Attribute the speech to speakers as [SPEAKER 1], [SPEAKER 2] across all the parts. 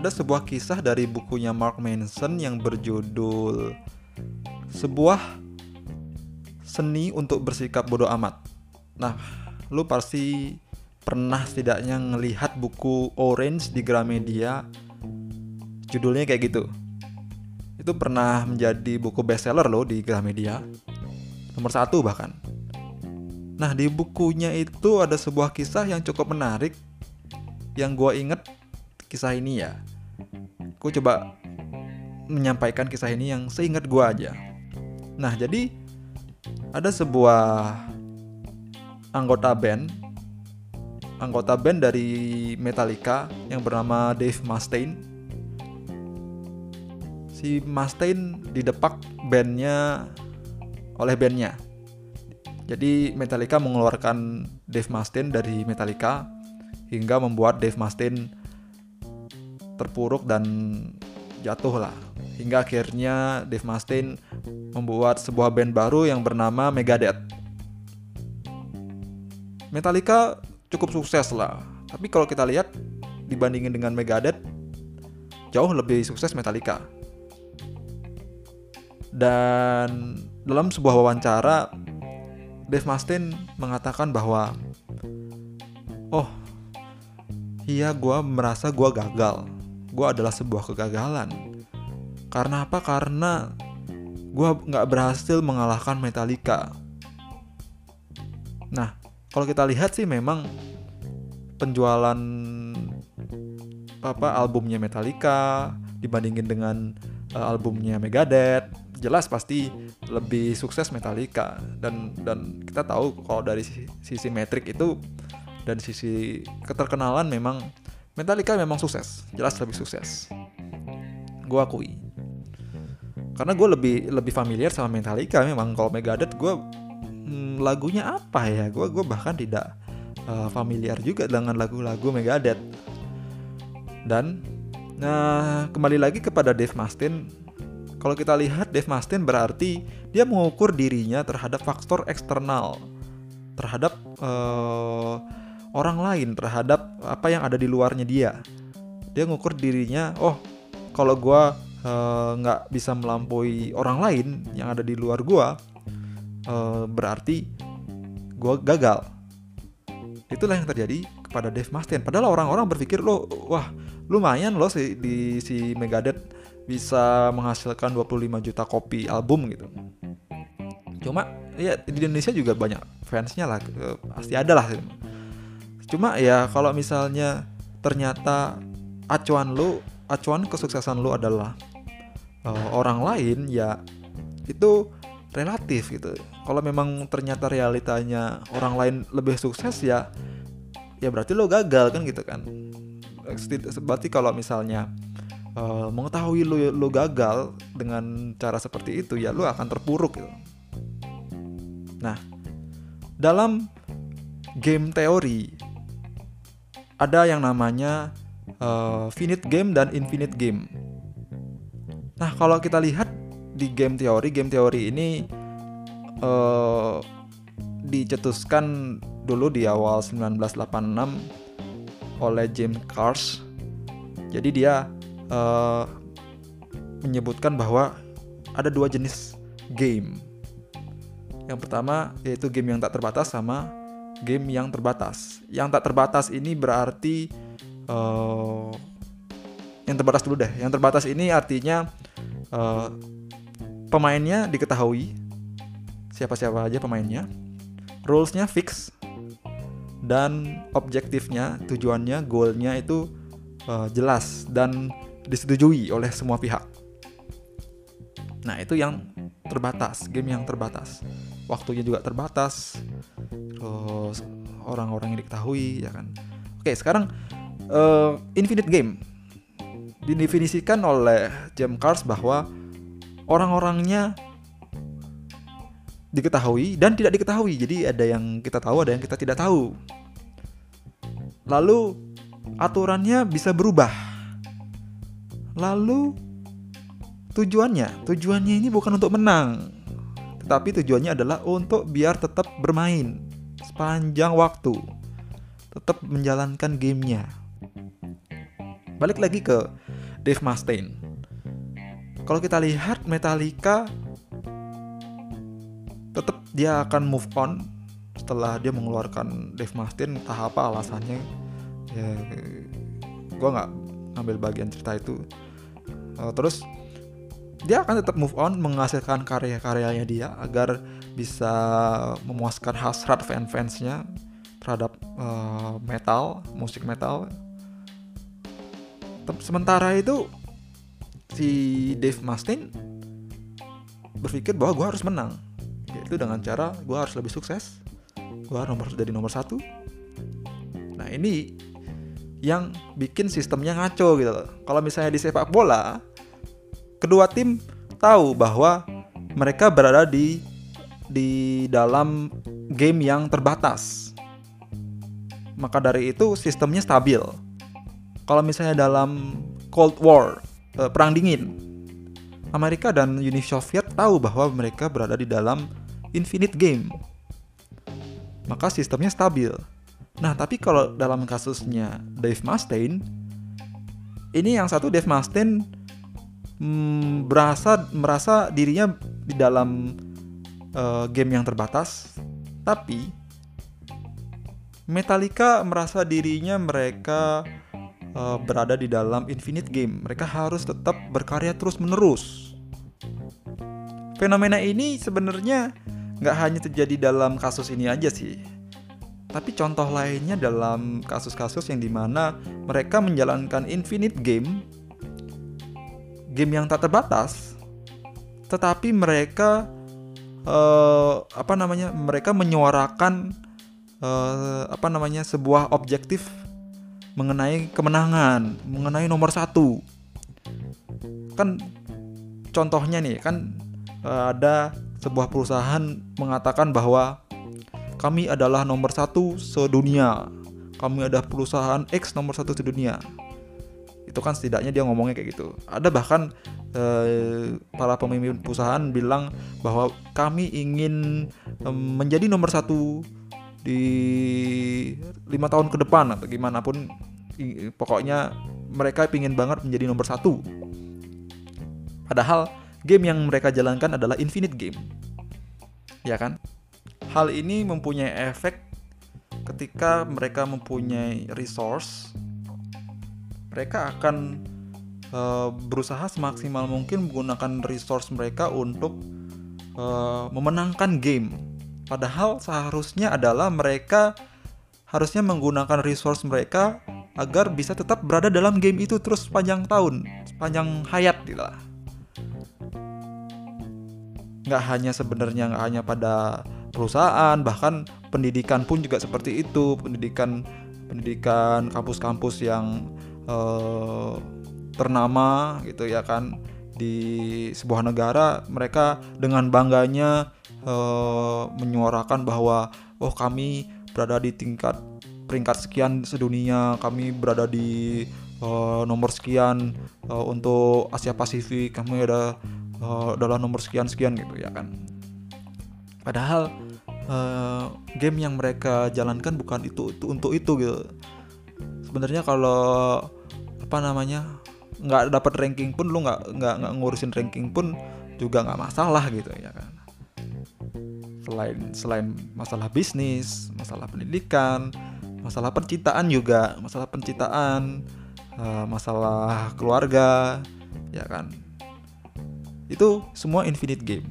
[SPEAKER 1] ada sebuah kisah dari bukunya Mark Manson yang berjudul sebuah seni untuk bersikap bodoh amat. Nah, lu pasti pernah setidaknya ngelihat buku Orange di Gramedia judulnya kayak gitu. Itu pernah menjadi buku bestseller loh di Gramedia. Nomor satu bahkan. Nah di bukunya itu ada sebuah kisah yang cukup menarik Yang gue inget kisah ini ya. Gue coba menyampaikan kisah ini yang seingat gue aja. Nah jadi ada sebuah anggota band Anggota band dari Metallica yang bernama Dave Mustaine. Si Mustaine didepak bandnya oleh bandnya. Jadi Metallica mengeluarkan Dave Mustaine dari Metallica hingga membuat Dave Mustaine terpuruk dan jatuh lah. Hingga akhirnya Dave Mustaine membuat sebuah band baru yang bernama Megadeth. Metallica cukup sukses lah. Tapi kalau kita lihat dibandingin dengan Megadeth jauh lebih sukses Metallica. Dan dalam sebuah wawancara Dave Mustaine mengatakan bahwa oh iya gue merasa gue gagal gue adalah sebuah kegagalan. Karena apa? Karena gue nggak berhasil mengalahkan Metallica. Nah kalau kita lihat sih memang penjualan apa albumnya Metallica dibandingin dengan uh, albumnya Megadeth jelas pasti lebih sukses Metallica. Dan dan kita tahu kalau dari sisi, metrik itu dan sisi keterkenalan memang Metallica memang sukses jelas lebih sukses. Gue akui. Karena gue lebih lebih familiar sama Metallica memang. Kalau Megadeth gue hmm, lagunya apa ya? Gue gue bahkan tidak uh, familiar juga dengan lagu-lagu Megadeth. Dan nah kembali lagi kepada Dave Mustaine. Kalau kita lihat Dave Mustaine berarti dia mengukur dirinya terhadap faktor eksternal, terhadap uh, orang lain, terhadap apa yang ada di luarnya dia. Dia mengukur dirinya, oh kalau gue nggak uh, bisa melampaui orang lain yang ada di luar gue, uh, berarti gue gagal. Itulah yang terjadi kepada Dave Mustaine. Padahal orang-orang berpikir lo, wah lumayan loh si di si Megadeth bisa menghasilkan 25 juta kopi album gitu. Cuma ya di Indonesia juga banyak fansnya lah, pasti ada lah. Cuma ya kalau misalnya ternyata acuan lu, acuan kesuksesan lu adalah uh, orang lain ya itu relatif gitu. Kalau memang ternyata realitanya orang lain lebih sukses ya ya berarti lo gagal kan gitu kan. Berarti kalau misalnya uh, mengetahui lu lu gagal dengan cara seperti itu ya lu akan terpuruk gitu. Nah, dalam game teori ada yang namanya uh, finite game dan infinite game. Nah, kalau kita lihat di game teori, game teori ini uh, dicetuskan dulu di awal 1986 oleh James Cars. Jadi dia uh, menyebutkan bahwa ada dua jenis game. Yang pertama yaitu game yang tak terbatas sama game yang terbatas. Yang tak terbatas ini berarti uh, yang terbatas dulu deh. Yang terbatas ini artinya uh, pemainnya diketahui siapa-siapa aja pemainnya, rulesnya fix dan objektifnya, tujuannya, goalnya itu uh, jelas dan disetujui oleh semua pihak. Nah, itu yang terbatas, game yang terbatas. Waktunya juga terbatas. Terus orang-orang yang diketahui ya kan. Oke, sekarang uh, infinite game didefinisikan oleh James Cars bahwa orang-orangnya diketahui dan tidak diketahui. Jadi ada yang kita tahu, ada yang kita tidak tahu. Lalu aturannya bisa berubah Lalu tujuannya, tujuannya ini bukan untuk menang, tetapi tujuannya adalah untuk biar tetap bermain sepanjang waktu, tetap menjalankan gamenya. Balik lagi ke Dave Mustaine. Kalau kita lihat Metallica tetap dia akan move on setelah dia mengeluarkan Dave Mustaine entah apa alasannya ya gue nggak ngambil bagian cerita itu uh, terus dia akan tetap move on menghasilkan karya-karyanya dia agar bisa memuaskan hasrat fan-fansnya terhadap uh, metal musik metal. Sementara itu si Dave Mustaine berpikir bahwa gue harus menang. Yaitu dengan cara gue harus lebih sukses gue harus nomor jadi nomor satu. Nah ini yang bikin sistemnya ngaco gitu kalau misalnya di sepak bola kedua tim tahu bahwa mereka berada di di dalam game yang terbatas. Maka dari itu sistemnya stabil. Kalau misalnya dalam Cold War eh, perang dingin Amerika dan Uni Soviet tahu bahwa mereka berada di dalam infinite game. Maka sistemnya stabil. Nah, tapi kalau dalam kasusnya Dave Mustaine, ini yang satu Dave Mustaine hmm, merasa dirinya di dalam uh, game yang terbatas, tapi Metallica merasa dirinya mereka uh, berada di dalam infinite game. Mereka harus tetap berkarya terus menerus. Fenomena ini sebenarnya nggak hanya terjadi dalam kasus ini aja sih tapi contoh lainnya dalam kasus-kasus yang di mana mereka menjalankan infinite game, game yang tak terbatas, tetapi mereka uh, apa namanya? Mereka menyuarakan uh, apa namanya sebuah objektif mengenai kemenangan, mengenai nomor satu. Kan contohnya nih kan uh, ada sebuah perusahaan mengatakan bahwa kami adalah nomor satu sedunia. Kami ada perusahaan X nomor satu sedunia. Itu kan setidaknya dia ngomongnya kayak gitu. Ada bahkan eh, para pemimpin perusahaan bilang bahwa kami ingin eh, menjadi nomor satu di lima tahun ke depan atau gimana pun pokoknya mereka ingin banget menjadi nomor satu. Padahal game yang mereka jalankan adalah infinite game. Ya kan? Hal ini mempunyai efek ketika mereka mempunyai resource, mereka akan uh, berusaha semaksimal mungkin menggunakan resource mereka untuk uh, memenangkan game. Padahal seharusnya adalah mereka harusnya menggunakan resource mereka agar bisa tetap berada dalam game itu terus sepanjang tahun, sepanjang hayat gitu lah. Nggak hanya sebenarnya nggak hanya pada perusahaan bahkan pendidikan pun juga seperti itu pendidikan pendidikan kampus-kampus yang uh, ternama gitu ya kan di sebuah negara mereka dengan bangganya uh, menyuarakan bahwa oh kami berada di tingkat peringkat sekian sedunia kami berada di uh, nomor sekian uh, untuk Asia Pasifik kami ada uh, adalah nomor sekian sekian gitu ya kan. Padahal uh, game yang mereka jalankan bukan itu, itu untuk itu gitu sebenarnya kalau apa namanya nggak dapat ranking pun lu nggak nggak nggak ngurusin ranking pun juga nggak masalah gitu ya kan? Selain selain masalah bisnis masalah pendidikan masalah percintaan juga masalah percintaan uh, masalah keluarga ya kan? Itu semua infinite game.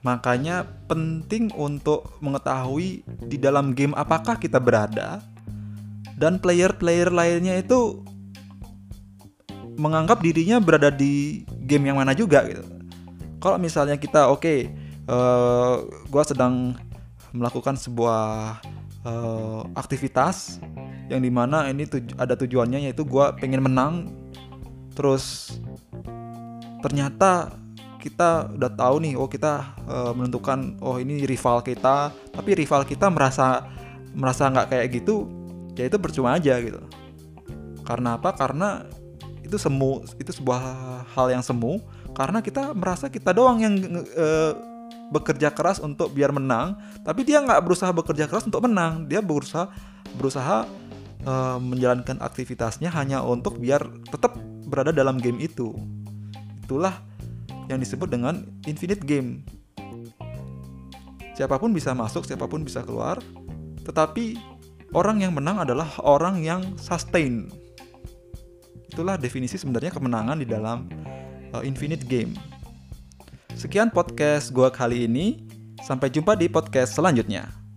[SPEAKER 1] Makanya penting untuk mengetahui di dalam game apakah kita berada dan player-player lainnya itu menganggap dirinya berada di game yang mana juga gitu. Kalau misalnya kita oke, okay, uh, eh, gue sedang melakukan sebuah uh, aktivitas yang di mana ini tuj ada tujuannya yaitu gue pengen menang, terus ternyata kita udah tahu nih oh kita uh, menentukan oh ini rival kita. Tapi rival kita merasa merasa nggak kayak gitu ya itu percuma aja gitu. Karena apa? Karena itu semu itu sebuah hal yang semu. Karena kita merasa kita doang yang uh, bekerja keras untuk biar menang. Tapi dia nggak berusaha bekerja keras untuk menang. Dia berusaha berusaha uh, menjalankan aktivitasnya hanya untuk biar tetap berada dalam game itu. Itulah yang disebut dengan infinite game. Siapa pun bisa masuk, siapa pun bisa keluar, tetapi orang yang menang adalah orang yang sustain. Itulah definisi sebenarnya kemenangan di dalam uh, infinite game. Sekian podcast gua kali ini. Sampai jumpa di podcast selanjutnya.